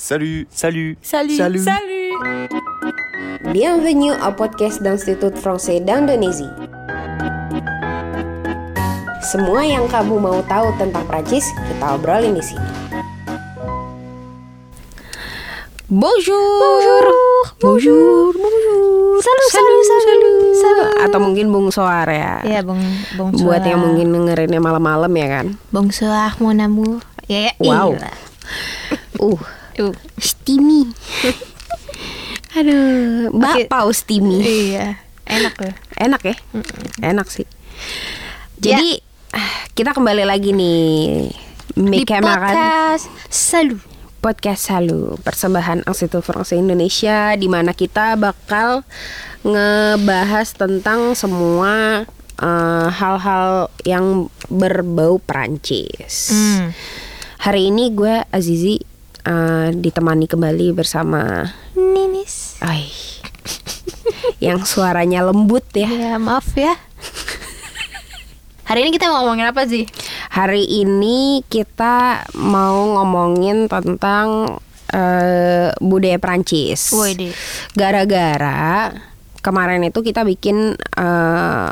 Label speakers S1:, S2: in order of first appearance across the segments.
S1: Salut
S2: Salut
S3: Salut.
S2: Salut.
S3: Salut.
S4: Bienvenue au podcast d'Institut Français d'Indonésie. Semua yang kamu mau tahu tentang Prancis, kita obrolin di sini. Bonjour. Bonjour. Bonjour. Bonjour.
S3: Salut, salut, salut, salut.
S4: Atau mungkin bonsoir ya.
S3: Ya, bong, bong
S4: Buat yang mungkin dengerinnya malam-malam ya kan.
S3: Bonsoir, mon amour. Ya, ya,
S4: Wow.
S3: iya.
S4: Uh,
S3: Tuh.
S4: steamy. Aduh,
S3: Oke.
S4: bapau steamy.
S3: Iya, enak loh.
S4: Enak ya? Enak sih. Jadi ah, kita kembali lagi nih
S3: Di
S4: Mekameran
S3: podcast Salut.
S4: Podcast Salu Persembahan Institut Francais Indonesia di mana kita bakal ngebahas tentang semua eh, hal-hal yang berbau Perancis.
S3: Hmm.
S4: Hari ini gue Azizi eh, ditemani kembali bersama
S3: Ninis.
S4: Ay, yang suaranya lembut ya.
S3: Ya, maaf ya. Hari ini kita mau ngomongin apa sih?
S4: Hari ini kita mau ngomongin tentang eh, budaya Prancis. Gara-gara kemarin itu kita bikin eh,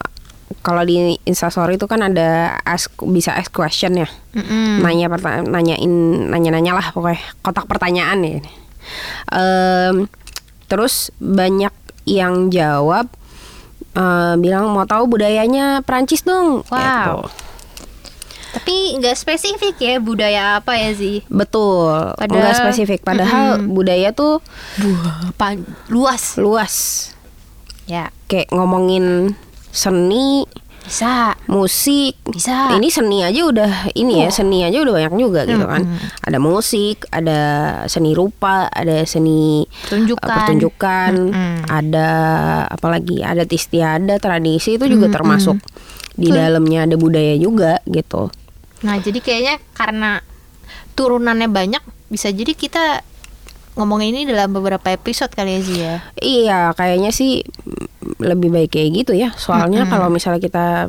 S4: kalau di Instastory itu kan ada ask, bisa ask question ya.
S3: Mm-mm.
S4: Nanya perta- nanyain nanya-nanya lah pokoknya kotak pertanyaan ya. Em, terus banyak yang jawab eh, bilang mau tahu budayanya Prancis dong.
S3: Wow.
S4: Gitu.
S3: Tapi nggak spesifik ya budaya apa ya sih?
S4: Betul,
S3: Padahal-
S4: nggak spesifik. Padahal budaya tuh
S3: Buah, luas.
S4: luas.
S3: Ya,
S4: Kayak ngomongin seni,
S3: bisa.
S4: musik.
S3: Bisa.
S4: Ini seni aja udah ini ya,
S3: Wah.
S4: seni aja udah banyak juga gitu kan. Ada musik, ada seni rupa, ada seni
S3: Pertunjukan.
S4: uh, pertunjukan,
S3: Mm-mm.
S4: ada apalagi ada istiadat, tradisi itu juga termasuk di dalamnya ada budaya juga gitu.
S3: Nah, jadi kayaknya karena turunannya banyak, bisa jadi kita ngomongin ini dalam beberapa episode kali ya Zia.
S4: Iya, kayaknya sih lebih baik kayak gitu ya. Soalnya kalau misalnya kita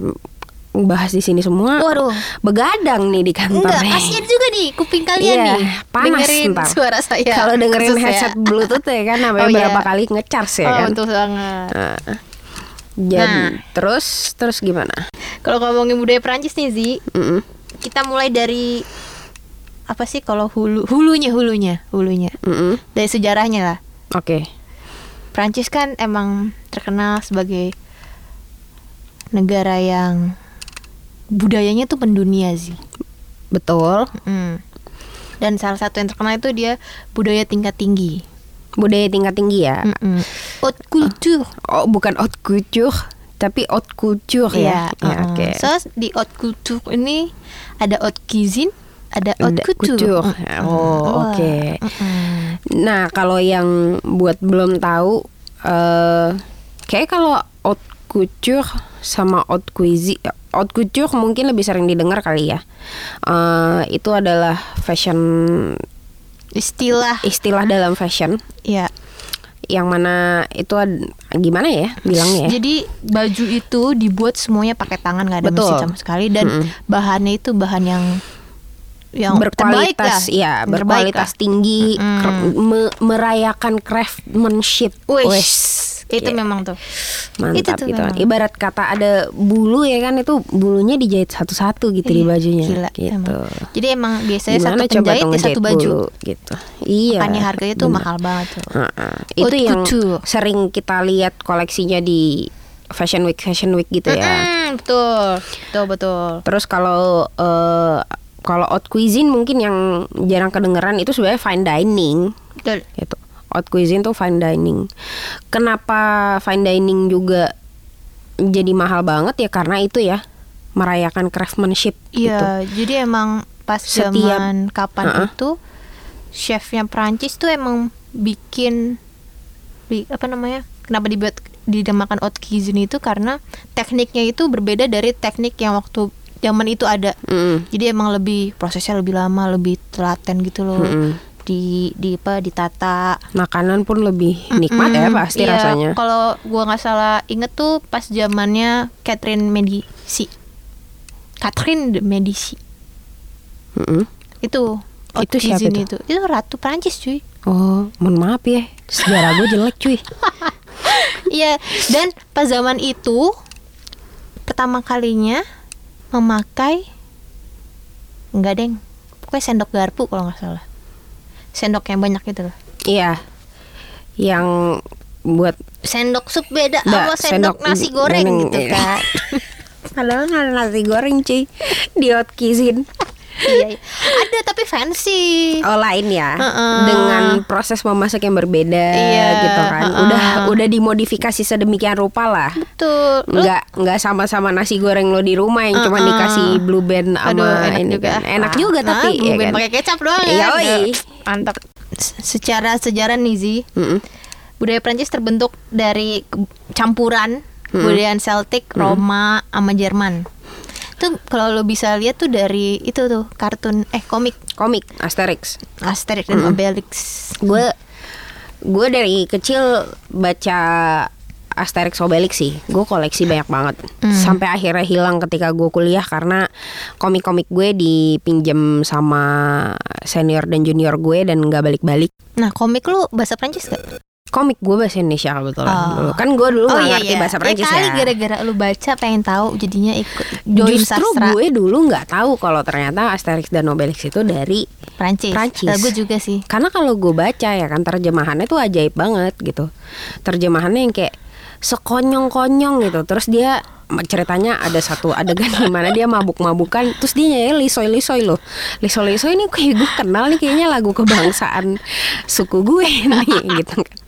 S4: bahas di sini semua,
S3: Waduh.
S4: begadang nih di kantor.
S3: Enggak, kasihan juga nih kuping kalian
S4: Iya,
S3: nih.
S4: panas
S3: dengerin
S4: ntar.
S3: suara saya.
S4: Kalau dengerin
S3: khusus ya.
S4: headset Bluetooth ya kan, namanya
S3: Oh, iya.
S4: berapa kali ngecharge ya
S3: Oh,
S4: kan.
S3: betul banget.
S4: Nah, jadi
S3: Nah.
S4: terus terus gimana?
S3: Kalau ngomongin budaya Prancis nih Zi,
S4: Mm-mm,
S3: kita mulai dari apa sih kalau hulu hulunya hulunya hulunya
S4: mm-mm.
S3: dari sejarahnya lah.
S4: Oke.
S3: Prancis kan emang terkenal sebagai negara yang budayanya tuh mendunia sih.
S4: Betul.
S3: Mm. Dan salah satu yang terkenal itu dia budaya tingkat tinggi.
S4: Budaya tingkat tinggi ya.
S3: Mm-mm. Haute culture.
S4: Oh, bukan haute couture, tapi haute culture ya.
S3: Iya,
S4: Ya,
S3: uh-uh.
S4: Oke.
S3: So di haute culture ini ada haute cuisine, ada haute couture.
S4: Oh, oke.
S3: mm-mm.
S4: Nah, kalau yang buat belum tahu, eh kayak kalau haute couture sama haute cuisine, haute couture mungkin lebih sering didengar kali ya. Eh itu adalah fashion
S3: Istilah
S4: istilah dalam fashion
S3: ya.
S4: yang mana itu ad- gimana ya bilangnya ya?
S3: Jadi baju itu dibuat semuanya pakai tangan nggak ada
S4: Betul.
S3: mesin sama sekali dan
S4: Mm-mm.
S3: bahannya itu bahan yang yang
S4: berkualitas, ya berkualitas tinggi, me- merayakan craftsmanship. Wes.
S3: itu
S4: Ya.
S3: memang tuh.
S4: Mantap
S3: tuh
S4: gitu
S3: memang.
S4: Ibarat kata ada bulu ya kan itu bulunya dijahit satu-satu gitu di
S3: Iya,
S4: bajunya
S3: gila,
S4: gitu.
S3: emang. Jadi emang biasanya
S4: Gimana
S3: satu penjahit ya satu baju.
S4: bulu gitu. Iya.
S3: Makanya harganya tuh
S4: bener.
S3: mahal banget tuh.
S4: Heeh. Itu
S3: Haute
S4: yang
S3: couture.
S4: sering kita lihat koleksinya di Fashion Week Fashion Week gitu ya.
S3: Mm-mm, betul, betul betul.
S4: Terus kalau eh, kalau haute cuisine mungkin yang jarang kedengeran itu sebenarnya fine dining
S3: Betul.
S4: gitu. Haute cuisine tuh fine dining. Kenapa fine dining juga jadi mahal banget ya karena itu ya merayakan craftsmanship gitu.
S3: Iya, jadi emang pas
S4: Setiap-
S3: zaman kapan
S4: Uh-uh.
S3: itu chefnya Prancis tuh emang bikin bi- apa namanya? Kenapa dibuat dinamakan haute cuisine itu karena tekniknya itu berbeda dari teknik yang waktu zaman itu ada.
S4: Mm.
S3: Jadi emang lebih prosesnya lebih lama, lebih telaten gitu loh.
S4: Mm-mm.
S3: Di di apa ditata.
S4: Makanan pun lebih nikmat ya
S3: Mm,
S4: pasti
S3: iya,
S4: rasanya.
S3: Kalau gua nggak salah inget tuh pas zamannya Catherine Medici. Catherine de Medici.
S4: Mm-mm.
S3: Itu
S4: Itu siapa itu?
S3: itu? Itu ratu Prancis cuy.
S4: Oh, mohon maaf ya, sejarah gue jelek cuy.
S3: Iya, dan pas zaman itu pertama kalinya memakai enggak deng, pokoknya sendok garpu kalau nggak salah. Sendok yang banyak itu loh.
S4: Iya, yang buat
S3: Sendok sup beda sama sendok,
S4: sendok
S3: nasi goreng
S4: neneng,
S3: gitu
S4: iya.
S3: kan.
S4: Padahal nggak nasi goreng cuy Di hotkizin
S3: iya, iya. Ada tapi fancy.
S4: Oh lain ya
S3: Heeh.
S4: Dengan proses memasak yang berbeda
S3: Iya,
S4: gitu kan
S3: heeh.
S4: Udah udah dimodifikasi sedemikian rupa lah
S3: Betul. Lu-
S4: nggak nggak sama-sama nasi goreng lo di rumah yang cuma
S3: Uh-uh.
S4: dikasih blue band sama
S3: Aduh, enak
S4: ini
S3: juga.
S4: kan. enak
S3: Ah,
S4: juga
S3: nah,
S4: tapi ya
S3: blueberry
S4: kan?
S3: pakai kecap doang
S4: Iya,
S3: ya. Mantap. Se- Secara sejarah nih Zi, budaya Prancis terbentuk dari campuran kebudayaan Celtic, Roma, sama Jerman. Tuh kalau lo bisa lihat tuh dari itu tuh kartun eh komik
S4: komik Asterix
S3: Asterix dan Obelix.
S4: gue gue dari kecil baca Asterix Obelix sih gue koleksi banyak banget
S3: Hmm.
S4: sampai akhirnya hilang ketika gue kuliah karena komik-komik gue dipinjem sama senior dan junior gue dan nggak balik-balik
S3: Nah, komik lu bahasa Prancis gak?
S4: Komik gue bahasa Indonesia kebetulan
S3: Oh.
S4: kan gue dulu nggak ngerti bahasa Prancis
S3: ya. kali
S4: ya
S3: gara-gara lu baca pengen tahu jadinya ikut join
S4: Justru
S3: sastra
S4: gue dulu nggak tahu kalau ternyata Asterix dan Obelix itu dari
S3: Prancis.
S4: Prancis.
S3: Nah, gue juga sih.
S4: Karena kalau gue baca ya kan terjemahannya tuh ajaib banget gitu. Terjemahannya yang kayak sekonyong-konyong gitu. Terus dia ceritanya ada satu adegan di mana dia mabuk-mabukan terus dia nyanyi lisoy-lisoy loh. Lisoy-lisoy ini kayak gue kenal nih kayaknya lagu kebangsaan suku gue nih gitu kan.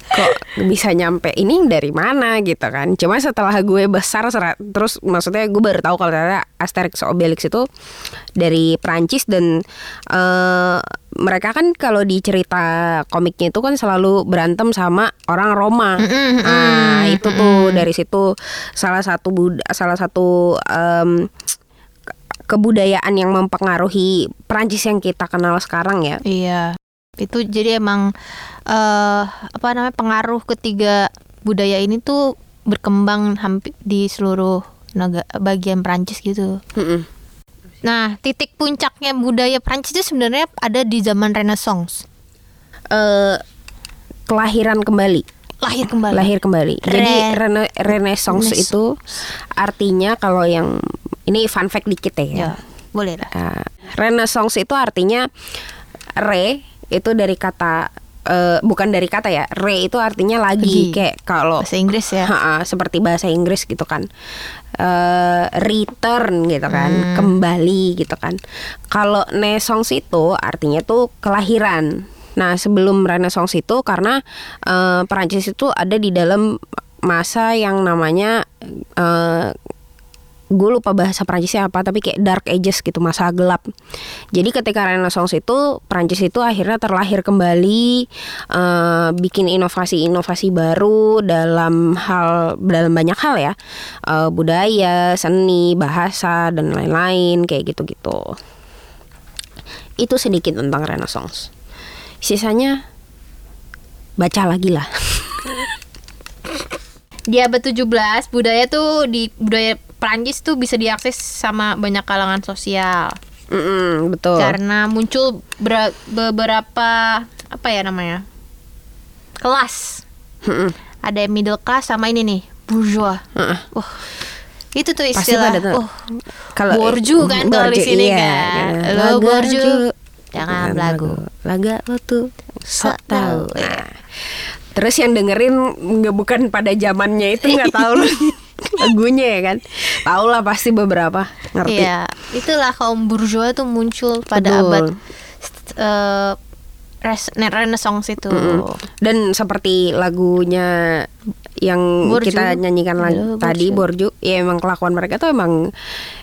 S4: Kok bisa nyampe ini dari mana gitu kan. Cuma setelah gue besar serat- terus maksudnya gue baru tahu kalau ternyata Asterix Obelix itu dari Prancis dan eh, mereka kan kalau di cerita komiknya itu kan selalu berantem sama orang Roma. Nah, itu tuh dari situ salah satu bud salah satu ke- kebudayaan yang mempengaruhi Prancis yang kita kenal sekarang ya.
S3: Iya. Itu jadi emang eh apa namanya pengaruh ketiga budaya ini tuh berkembang hampir di seluruh negara bagian Prancis gitu.
S4: Mm-mm.
S3: Nah, titik puncaknya budaya Prancis itu sebenarnya ada di zaman Renaissance.
S4: Eh, kelahiran kembali.
S3: Lahir kembali.
S4: Lahir kembali. Jadi
S3: Re-
S4: rene- Renaissance
S3: Renaissance.
S4: itu artinya kalau yang ini fun fact dikit ya.
S3: Ya, boleh lah.
S4: Uh, Renaissance itu artinya re itu dari kata eh, bukan dari kata ya. Re itu artinya lagi
S3: Lagi.
S4: kayak kalau
S3: Bahasa Inggris ya.
S4: Ha-ha, seperti bahasa Inggris gitu kan. Eh, return gitu kan,
S3: Hmm.
S4: kembali gitu kan. Kalau Renaissance itu artinya tuh kelahiran. Nah, sebelum Renaissance itu karena eh, Perancis itu ada di dalam masa yang namanya eh, gue lupa bahasa Prancisnya apa tapi kayak dark ages gitu masa gelap. Jadi ketika Renaissance itu Prancis itu akhirnya terlahir kembali eh, bikin inovasi-inovasi baru dalam hal dalam banyak hal ya. Eh, budaya seni bahasa dan lain-lain kayak gitu-gitu. Itu sedikit tentang Renaissance. Sisanya baca lagi lah.
S3: Di abad 17 budaya tuh di budaya Prancis tuh bisa diakses sama banyak kalangan sosial.
S4: Mm-mm, betul
S3: Karena muncul ber- beberapa apa ya namanya? kelas.
S4: Mm-mm.
S3: Ada yang middle class sama ini nih, bourgeois.
S4: Heeh.
S3: Wah. Itu tuh
S4: Pasti
S3: istilah.
S4: pada tahu.
S3: Oh,
S4: Kalau
S3: borju kan kalau di
S4: borju,
S3: sini
S4: iya,
S3: kan.
S4: gitu.
S3: Lo
S4: Laga
S3: borju,
S4: ju,
S3: jangan belagu.
S4: Laga lo tuh
S3: Sok
S4: tahu.
S3: iya.
S4: Nah, terus yang dengerin nggak bukan pada zamannya itu nggak tahu loh lagunya ya kan. Tahu lah pasti beberapa ngerti.
S3: Iya, itulah kaum bourgeois tuh muncul pada
S4: Betul.
S3: abad eh, res- Renaissance itu.
S4: Dan seperti lagunya yang
S3: Borju.
S4: kita nyanyikan lagi
S3: Iya,
S4: tadi
S3: Borju.
S4: ya emang kelakuan mereka tuh emang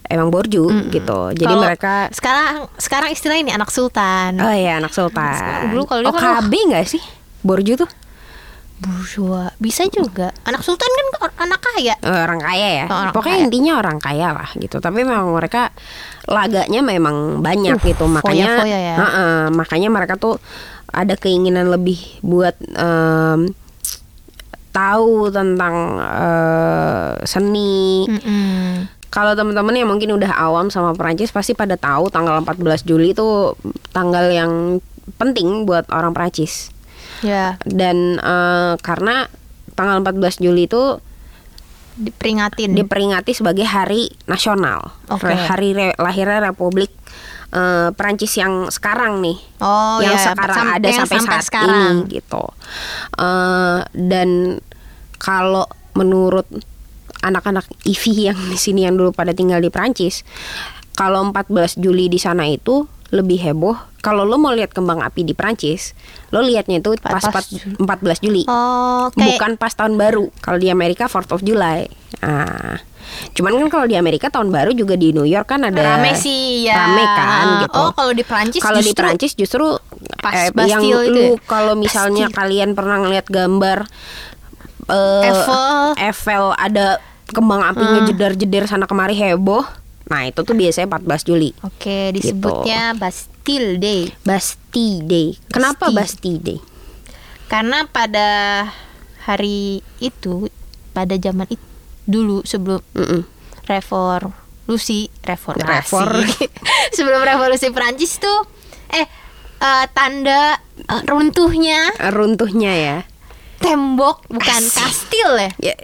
S4: emang borju gitu. Jadi
S3: Kalau
S4: mereka
S3: sekarang sekarang istilah ini anak sultan.
S4: Oh ya anak sultan.
S3: Dulu kalau dia kan-
S4: OKB nggak sih borju tuh?
S3: Bourgeois bisa juga. Anak sultan kan anak kaya.
S4: Eh, orang kaya ya.
S3: Oh, orang
S4: Pokoknya
S3: kaya.
S4: intinya orang kaya lah gitu. Tapi memang mereka laganya memang banyak
S3: Uh,
S4: gitu. Makanya
S3: foya-foya ya.
S4: Heeh, makanya mereka tuh ada keinginan lebih buat em, tahu tentang eh, seni.
S3: Mm-mm.
S4: Kalau teman-teman yang mungkin udah awam sama Perancis pasti pada tahu tanggal 14 Juli itu tanggal yang penting buat orang Prancis
S3: Ya,
S4: dan eh, karena tanggal 14 Juli itu
S3: diperingatin.
S4: diperingati sebagai hari nasional. Re- hari re- lahirnya Republik eh, Prancis yang sekarang nih,
S3: oh
S4: yang
S3: ya,
S4: sekarang
S3: sam-
S4: ada
S3: yang
S4: sampai, saat
S3: sekarang.
S4: ini gitu. Eh, dan kalau menurut anak-anak IV yang di sini yang dulu pada tinggal di Prancis, kalau 14 Juli di sana itu lebih heboh. Kalau lo mau lihat kembang api di Prancis, lo lihatnya itu pas
S3: 14
S4: 14 Juli.
S3: Oh, kayak
S4: Bukan pas tahun baru. Kalau di Amerika 4th of July. Ah. Cuman kan kalau di Amerika tahun baru juga di New York kan ada
S3: rame sih ya.
S4: Rame kan gitu.
S3: Oh, kalau di Prancis
S4: Kalau di Prancis justru
S3: Pas
S4: eh, yang
S3: Bastille itu
S4: lu
S3: ya?
S4: kalau misalnya
S3: Bastille.
S4: kalian pernah ngeliat gambar eh,
S3: Eiffel.
S4: Eiffel ada kembang apinya
S3: Hmm.
S4: jedar-jedar sana kemari heboh. Nah, itu tuh biasanya 14 Juli.
S3: Oke,
S4: Gitu.
S3: disebutnya Bastille Day.
S4: Bastille Day. Kenapa Bastille Day?
S3: Karena pada hari itu, pada zaman itu dulu sebelum
S4: Mm-mm.
S3: revolusi, reformasi.
S4: Revor.
S3: sebelum revolusi Prancis tuh eh eh, tanda eh, runtuhnya
S4: Runtuhnya ya.
S3: tembok bukan
S4: Asik.
S3: kastil ya.
S4: Ya,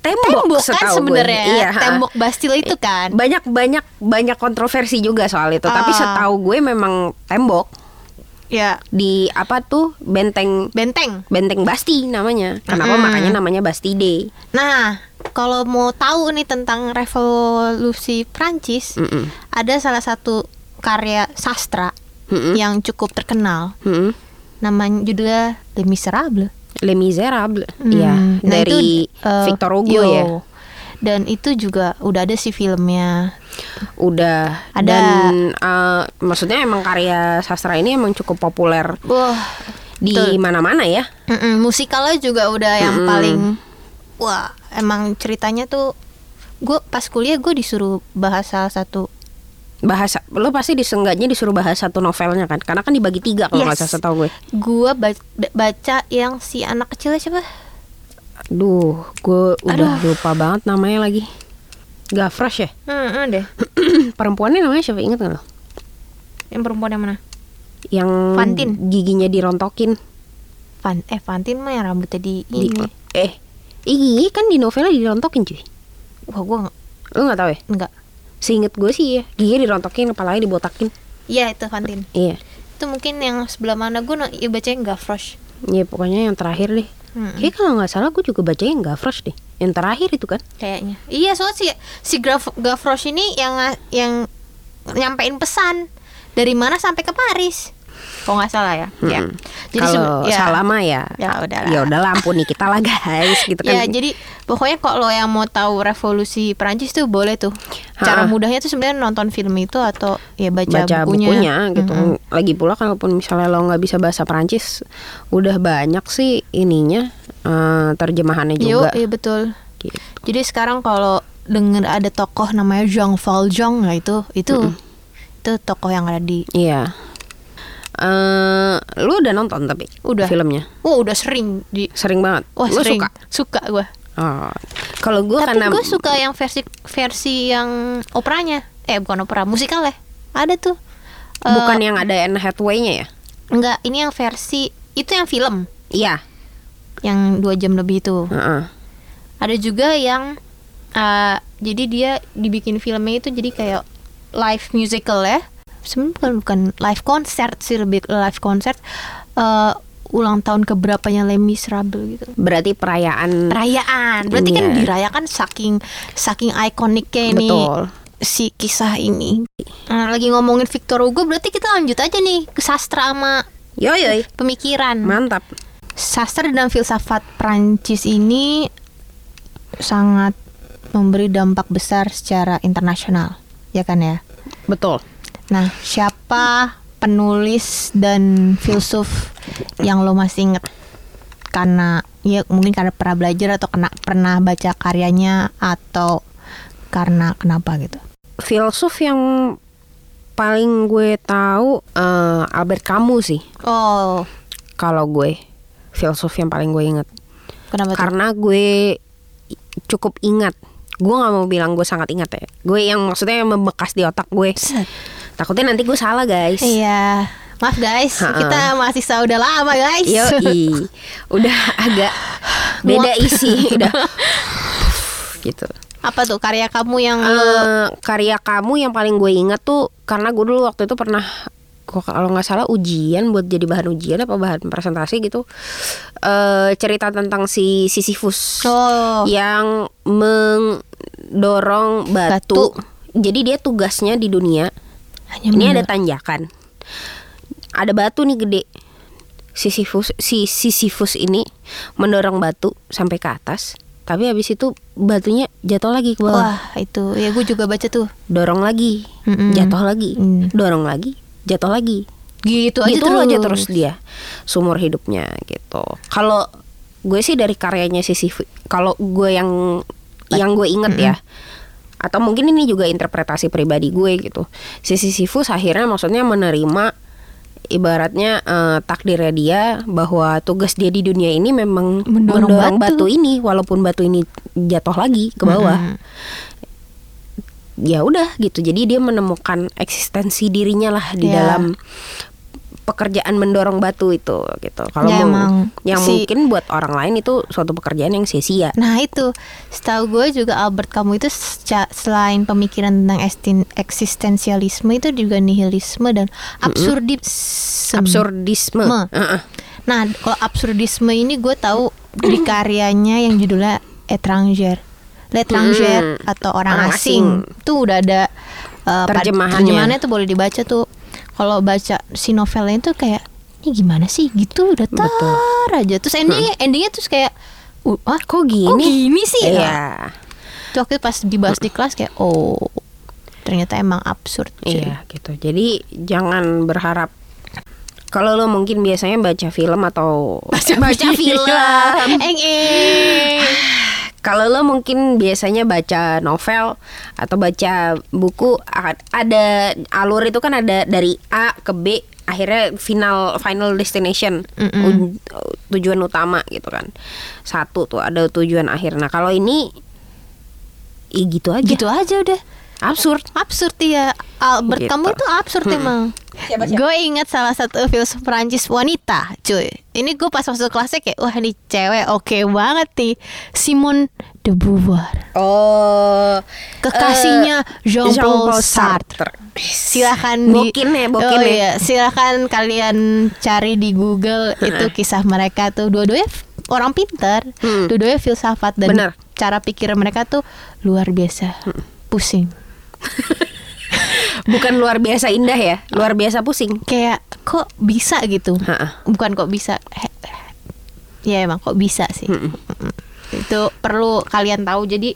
S4: tembok,
S3: Tembok kan
S4: setahu gue.
S3: sebenarnya.
S4: Iya, ha.
S3: tembok Bastille itu kan.
S4: banyak banyak banyak kontroversi juga soal itu tapi
S3: Ah.
S4: setahu gue memang tembok
S3: Ya,
S4: di apa tuh benteng
S3: benteng.
S4: benteng Basti namanya kenapa
S3: Mm-mm.
S4: makanya namanya Basti Day
S3: Nah, kalau mau tahu nih tentang revolusi Prancis,
S4: Mm-mm.
S3: ada salah satu karya sastra
S4: Mm-mm.
S3: yang cukup terkenal.
S4: Mm-mm.
S3: Namanya judulnya Les Miserables.
S4: Les Miserables
S3: Hmm,
S4: ya
S3: nah
S4: dari
S3: itu, eh,
S4: Victor Hugo
S3: yo.
S4: ya
S3: Dan itu juga udah ada sih filmnya.
S4: udah
S3: Ada.
S4: dan eh, maksudnya emang karya sastra ini emang cukup populer
S3: Wah,
S4: di mana-mana ya
S3: mm-mm, musikalnya juga udah yang
S4: Mm-mm.
S3: paling wah, emang ceritanya tuh gue pas kuliah gue disuruh bahas salah satu
S4: bahasa lo pasti disenggaknya disuruh bahas satu novelnya kan karena kan dibagi tiga kalau nggak
S3: Yes.
S4: salah setahu gue
S3: gue baca yang si anak kecilnya siapa?
S4: Duh, gue udah
S3: Aduh.
S4: lupa banget namanya lagi. Gavroche ya?
S3: Hmm, deh.
S4: Perempuannya namanya siapa inget gak lo?
S3: Yang perempuan yang mana?
S4: Yang
S3: Fantin.
S4: giginya dirontokin.
S3: Van eh Fantin mah yang rambutnya di
S4: Di,
S3: ini.
S4: eh, gigi kan di novelnya dirontokin cuy.
S3: Wah, gue nggak
S4: Lo gak tahu ya?
S3: enggak.
S4: Seinget gue sih ya, giginya dirontokin, kepalanya dibotakin.
S3: Iya itu Fantin.
S4: Iya.
S3: Itu mungkin yang sebelah mana gue ya bacanya Gavroche.
S4: Iya pokoknya yang terakhir deh.
S3: Mm-mm.
S4: Kayak kalau nggak salah gue juga bacanya yang Gavroche deh. Yang terakhir itu kan?
S3: kayaknya iya soalnya si si Graf, Gavroche ini yang yang nyampein pesan dari mana sampai ke Paris kok nggak salah ya ya
S4: Mm-mm.
S3: jadi
S4: Kalau
S3: ya.
S4: salah mah ya,
S3: Ya udahlah.
S4: ya udah ampuni kita lah guys, gitu kan?
S3: ya jadi pokoknya kalau yang mau tahu revolusi Perancis tuh boleh tuh cara mudahnya tuh sebenarnya nonton film itu atau ya baca,
S4: baca
S3: bukunya,
S4: bukunya, gitu.
S3: Mm-mm.
S4: Lagi pula kalaupun misalnya lo nggak bisa bahasa Perancis, udah banyak sih ininya eh, terjemahannya juga.
S3: iya betul
S4: Gitu.
S3: jadi sekarang kalau denger ada tokoh namanya Jean Valjean nah itu itu itu tokoh yang ada di
S4: Iya. Eh, lu udah nonton tapi
S3: Udah.
S4: filmnya
S3: Wah udah sering di
S4: sering banget.
S3: Wah
S4: lu
S3: sering
S4: suka?
S3: suka gue
S4: Oh. Kalau gue karena
S3: gue suka yang versi versi yang operanya. Eh bukan opera, musikal ya. Ada tuh. Eh,
S4: bukan yang ada Anne Hathaway-nya ya?
S3: enggak, ini yang versi itu yang film
S4: Iya.
S3: yang dua jam lebih itu.
S4: Heeh.
S3: Ada juga yang eh, jadi dia dibikin filmnya itu jadi kayak live musical ya. Sebenarnya bukan bukan live concert sih lebih live concert. Eh, ulang tahun keberapanya Les Miserables gitu.
S4: Berarti perayaan
S3: Perayaan. Berarti kan
S4: Iya.
S3: dirayakan saking saking ikoniknya ini.
S4: betul.
S3: si kisah ini. Nah, lagi ngomongin Victor Hugo, berarti kita lanjut aja nih ke sastra sama
S4: Yo yo.
S3: pemikiran.
S4: Mantap.
S3: Sastra dan filsafat Prancis ini sangat memberi dampak besar secara internasional, ya kan ya.
S4: Betul.
S3: Nah, siapa penulis dan filsuf yang lo masih inget? Karena ya mungkin karena pernah belajar atau kena pernah baca karyanya atau karena kenapa gitu.
S4: Filsuf yang paling gue tahu eh, Albert Camus sih.
S3: Oh,
S4: Kalau gue filsuf yang paling gue ingat.
S3: kenapa?
S4: Karena gue cukup ingat. Gue nggak mau bilang gue sangat ingat ya. Gue yang maksudnya yang membekas di otak gue.
S3: Set.
S4: Takutnya nanti gue salah guys.
S3: Iya. Maaf guys,
S4: Ha-ha.
S3: kita masih udah lama guys.
S4: Yoi, udah agak beda isi, udah gitu.
S3: Apa tuh karya kamu yang
S4: Eh, karya kamu yang paling gue ingat tuh karena gue dulu waktu itu pernah kalau nggak salah ujian buat jadi bahan ujian apa bahan presentasi gitu eh cerita tentang si Sisyphus
S3: Oh.
S4: yang mendorong batu. Jadi dia tugasnya di dunia
S3: hanya
S4: ini ada tanjakan. Ada batu nih gede. Sisyphus si Sisyphus ini mendorong batu sampai ke atas. Tapi habis itu batunya jatuh lagi ke bawah.
S3: Wah, itu ya gue juga baca tuh.
S4: Dorong lagi,
S3: Mm-mm.
S4: jatuh lagi,
S3: Mm.
S4: dorong lagi, jatuh lagi.
S3: Gitu aja
S4: gitu
S3: terus.
S4: aja terus dia sumur hidupnya gitu. Kalau gue sih dari karyanya Sisyphus, kalau gue yang yang gue inget ya, atau mungkin ini juga interpretasi pribadi gue gitu. Si Sisyphus akhirnya maksudnya menerima ibaratnya eh, takdirnya dia bahwa tugas dia di dunia ini memang
S3: Mendorong
S4: mendorong,
S3: batu.
S4: batu. ini walaupun batu ini jatuh lagi ke bawah.
S3: Mm-mm.
S4: Ya udah gitu. Jadi dia menemukan eksistensi dirinya lah di
S3: Ya.
S4: dalam pekerjaan mendorong batu itu gitu. Kalau
S3: Ya, emang
S4: yang
S3: si-
S4: mungkin buat orang lain itu suatu pekerjaan yang sia-sia.
S3: Nah itu, setahu gue juga Albert Camus itu selain pemikiran tentang eksistensialisme itu juga nihilisme dan absurdisme.
S4: Absurdisme.
S3: Me.
S4: Heeh.
S3: Nah kalau absurdisme ini gue tahu di karyanya yang judulnya Étranger, L'étranger
S4: Mm-mm.
S3: atau orang,
S4: Orang
S3: asing.
S4: asing.
S3: Itu udah ada uh,
S4: Terjemahannya.
S3: terjemahannya tuh boleh dibaca tuh. Kalau baca si novelnya itu kayak ini gimana sih gitu udah tar
S4: Betul.
S3: aja. Terus endingnya endingnya terus kayak uh, ah
S4: Kok gini?
S3: Kok gini sih?
S4: Iya.
S3: Itu waktu itu pas dibahas di kelas kayak oh ternyata emang absurd. cuy.
S4: Iya gitu. Jadi jangan berharap kalau lo mungkin biasanya baca film atau baca, film.
S3: Eng eng.
S4: Kalau lo mungkin biasanya baca novel atau baca buku ada alur itu kan ada dari A ke B akhirnya final final destination
S3: Mm-mm.
S4: u- tujuan utama gitu kan satu tuh ada tujuan akhir nah kalau ini i gitu aja
S3: Gitu aja udah.
S4: Absurd
S3: Absurd ya. Albert
S4: Gitu.
S3: kamu itu absurd emang. Gue ingat salah satu filsuf Perancis wanita, cuy. Ini gue pas masuk kelasnya kayak wah ini cewek oke banget nih. Simone de Beauvoir.
S4: oh
S3: Kekasihnya
S4: eh,
S3: Jean-Paul Sartre. Silahkan di
S4: Bokin ya, bokin
S3: oh,
S4: ya.
S3: iya. Silahkan kalian cari di Google itu kisah mereka tuh dua-duanya orang pintar,
S4: Hmm.
S3: dua-duanya filsafat dan
S4: Bener.
S3: cara pikir mereka tuh luar biasa. Pusing.
S4: bukan luar biasa indah ya luar biasa pusing
S3: Kayak kok bisa gitu?
S4: Ha-ha.
S3: Bukan kok bisa. he- Ya emang kok bisa sih.
S4: Hmm.
S3: Mm-mm. Itu perlu kalian tahu. Jadi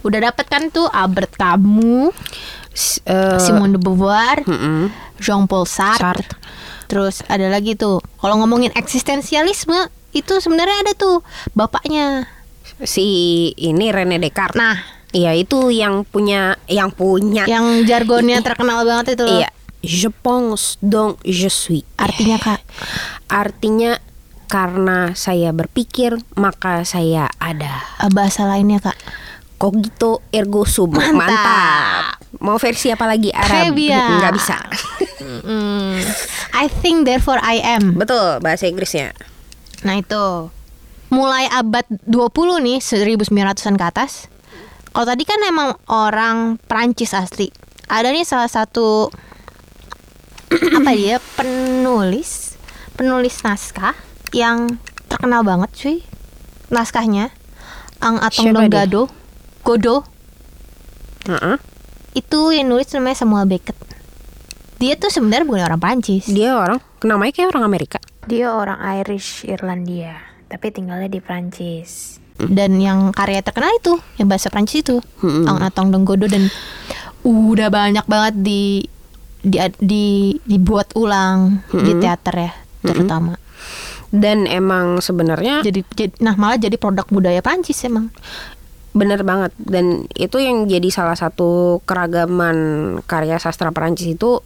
S3: udah dapet kan tuh Albert Camus,
S4: S- eh,
S3: Simone de Beauvoir,
S4: mm-mm.
S3: Jean-Paul Sartre.
S4: Sartre.
S3: Terus ada lagi tuh, kalau ngomongin eksistensialisme itu sebenarnya ada tuh bapaknya.
S4: si ini Rene Descartes
S3: Nah,
S4: Iya itu yang punya yang punya
S3: yang jargonnya terkenal banget itu loh.
S4: Iya. Je pense donc je suis.
S3: Artinya kak,
S4: Artinya karena saya berpikir maka saya ada.
S3: eh, bahasa lainnya kak.
S4: Cogito ergo sum.
S3: Mantap.
S4: Mau versi apa lagi Arab?
S3: Trebia.
S4: Nggak bisa.
S3: Mm, I think therefore I am.
S4: Betul bahasa Inggrisnya.
S3: Nah itu mulai abad 20 nih 1900-an ke atas. Kalau tadi kan emang orang Prancis asli. Ada nih salah satu apa dia penulis penulis naskah yang terkenal banget cuy naskahnya Ang Atong
S4: dia?
S3: Gado Godo
S4: Heeh.
S3: itu yang nulis namanya Samuel Beckett dia tuh sebenarnya bukan orang Prancis
S4: Dia orang namanya kayak orang Amerika.
S3: Dia orang Irish Irlandia, tapi tinggalnya di Prancis. Dan yang karya terkenal itu, yang bahasa Prancis itu,
S4: Mm-mm.
S3: Ang Atong Denggodo dan udah banyak banget di di, di dibuat ulang di
S4: Mm-mm.
S3: teater ya, terutama.
S4: Dan emang sebenarnya
S3: Jadi, jadi nah malah jadi produk budaya Prancis emang.
S4: Bener banget dan itu yang jadi salah satu keragaman karya sastra Perancis itu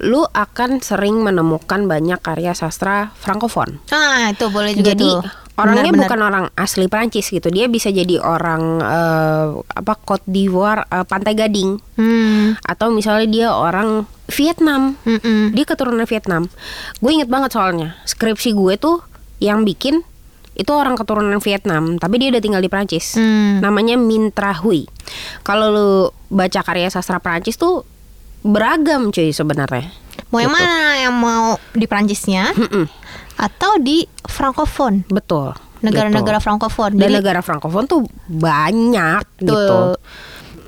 S4: lu akan sering menemukan banyak karya sastra frankofon.
S3: Ah, itu boleh juga
S4: Jadi
S3: tuh.
S4: Orangnya
S3: Benar-benar.
S4: bukan orang asli Prancis gitu dia bisa jadi orang eh, apa Cote d'Ivoire eh, Pantai Gading
S3: Hmm.
S4: atau misalnya dia orang Vietnam
S3: Mm-mm.
S4: dia keturunan Vietnam gue inget banget soalnya skripsi gue tuh yang bikin itu orang keturunan Vietnam tapi dia udah tinggal di Prancis
S3: Hmm.
S4: namanya Mintra Hui kalau lu baca karya sastra Prancis tuh beragam cuy sebenarnya
S3: Mau yang
S4: Gitu.
S3: mana yang mau di Prancisnya
S4: Mm-mm,
S3: atau di Francophone?
S4: betul
S3: Negara-negara
S4: gitu.
S3: Francophone.
S4: dan
S3: Jadi
S4: negara Frankofon tuh banyak
S3: Betul.
S4: gitu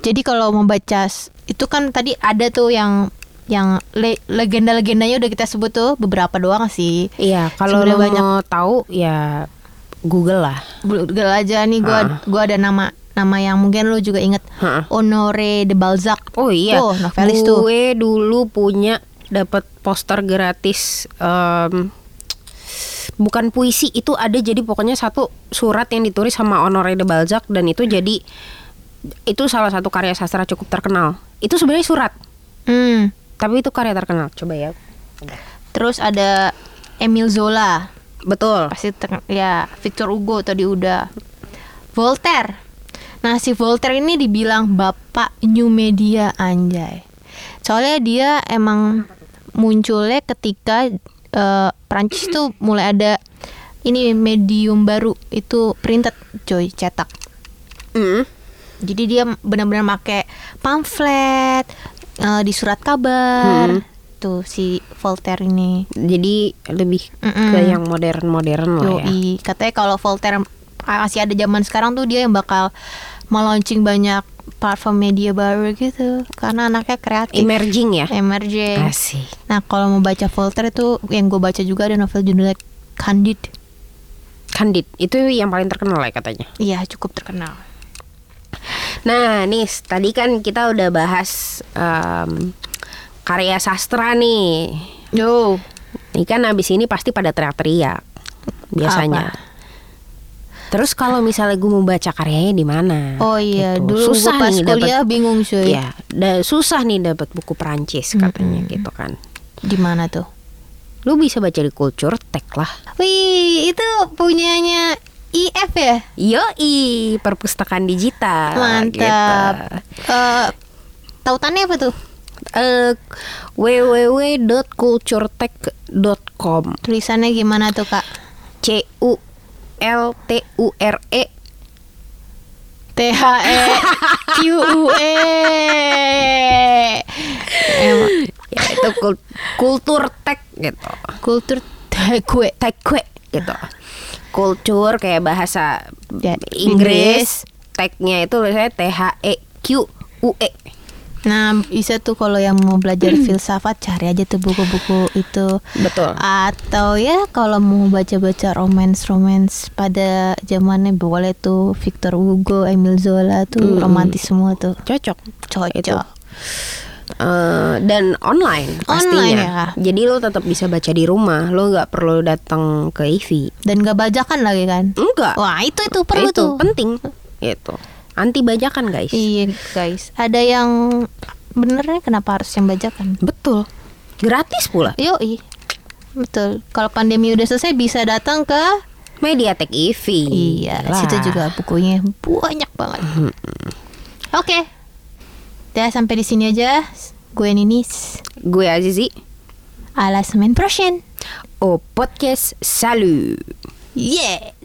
S3: Jadi kalau membaca itu kan tadi ada tuh yang yang le- legenda-legendanya udah kita sebut tuh beberapa doang sih.
S4: Iya, kalau lo
S3: banyak.
S4: mau tahu ya Google lah.
S3: Google aja nih gua
S4: Ah.
S3: gua ada nama nama yang mungkin lu juga inget
S4: Ha-ha.
S3: Honoré de Balzac.
S4: Oh iya,
S3: Tuh, novelis tuh.
S4: gue dulu punya dapat poster gratis. em, bukan puisi itu ada jadi pokoknya satu surat yang ditulis sama Honoré de Balzac dan itu jadi itu salah satu karya sastra cukup terkenal. Itu sebenarnya surat,
S3: Hmm.
S4: tapi itu karya terkenal. Coba ya.
S3: Terus ada Emile Zola.
S4: Betul.
S3: Pasti ya Victor Hugo tadi udah. Voltaire. Nah, si Voltaire ini dibilang bapak new media anjay. Soalnya dia emang munculnya ketika eh, Prancis tuh mulai ada ini medium baru itu printed coy cetak.
S4: Mm.
S3: Jadi dia benar-benar make pamflet eh, di surat kabar.
S4: Hmm.
S3: Tuh si Voltaire ini.
S4: Jadi lebih
S3: Mm-mm.
S4: ke yang modern-modern lah ya.
S3: Katanya kalau Voltaire masih ada zaman sekarang tuh dia yang bakal melaunching banyak platform media baru gitu karena anaknya kreatif
S4: Emerging ya.
S3: emerging
S4: Asik.
S3: nah kalau mau baca Voltaire itu yang gue baca juga ada novel judulnya Candid
S4: Candid itu yang paling terkenal ya katanya.
S3: iya cukup terkenal
S4: Nah, Nis, tadi kan kita udah bahas em, karya sastra nih.
S3: yo
S4: Ini kan abis ini pasti pada teriak-teriak biasanya.
S3: Apa?
S4: Terus kalau misalnya gue mau baca karyanya di mana?
S3: oh iya
S4: Gitu.
S3: dulu
S4: susah
S3: pas
S4: nih dapet-
S3: kuliah bingung cuy
S4: Iya, da- susah nih dapat buku Perancis katanya
S3: Mm-mm.
S4: gitu kan.
S3: di mana tuh
S4: Lu bisa baca di Culture Tech lah.
S3: wih itu punyanya IF ya
S4: Yoi, perpustakaan digital.
S3: mantap
S4: gitu.
S3: Eh, tautannya apa tuh
S4: Eh, www.culturetech.com
S3: tulisannya gimana tuh kak
S4: C U L T U R E.
S3: T H E Q U E. Emang
S4: ya itu kul- kultur tech gitu.
S3: Kultur gue
S4: tech gitu. Kultur kayak bahasa
S3: Ya,
S4: Inggris. technya itu biasanya T H E Q U E
S3: Nah bisa tuh kalau yang mau belajar filsafat cari aja tuh buku-buku itu.
S4: Betul.
S3: Atau ya kalau mau baca-baca romance-romance pada zamannya boleh tuh Victor Hugo, Emile Zola tuh
S4: Hmm.
S3: romantis semua tuh.
S4: Cocok.
S3: Cocok.
S4: Itu. Eh, dan online pastinya.
S3: Online ya?
S4: jadi lo tetap bisa baca di rumah lo nggak perlu datang ke IVI
S3: Dan gak bajakan lagi kan?
S4: Enggak
S3: Wah itu itu perlu
S4: itu
S3: tuh.
S4: penting. Itu anti bajakan guys.
S3: Iya guys. Ada yang benernya kenapa harus yang bajakan?
S4: Betul. Gratis pula.
S3: Yoi. Betul. Kalau pandemi udah selesai bisa datang ke
S4: Mediatek IVI
S3: Iya
S4: Lah.
S3: situ juga bukunya banyak banget. Oke. Udah sampai di sini aja. Gue Ninis
S4: gue Azizi.
S3: À la semaine prochaine
S4: oh podcast salut.
S3: Yeah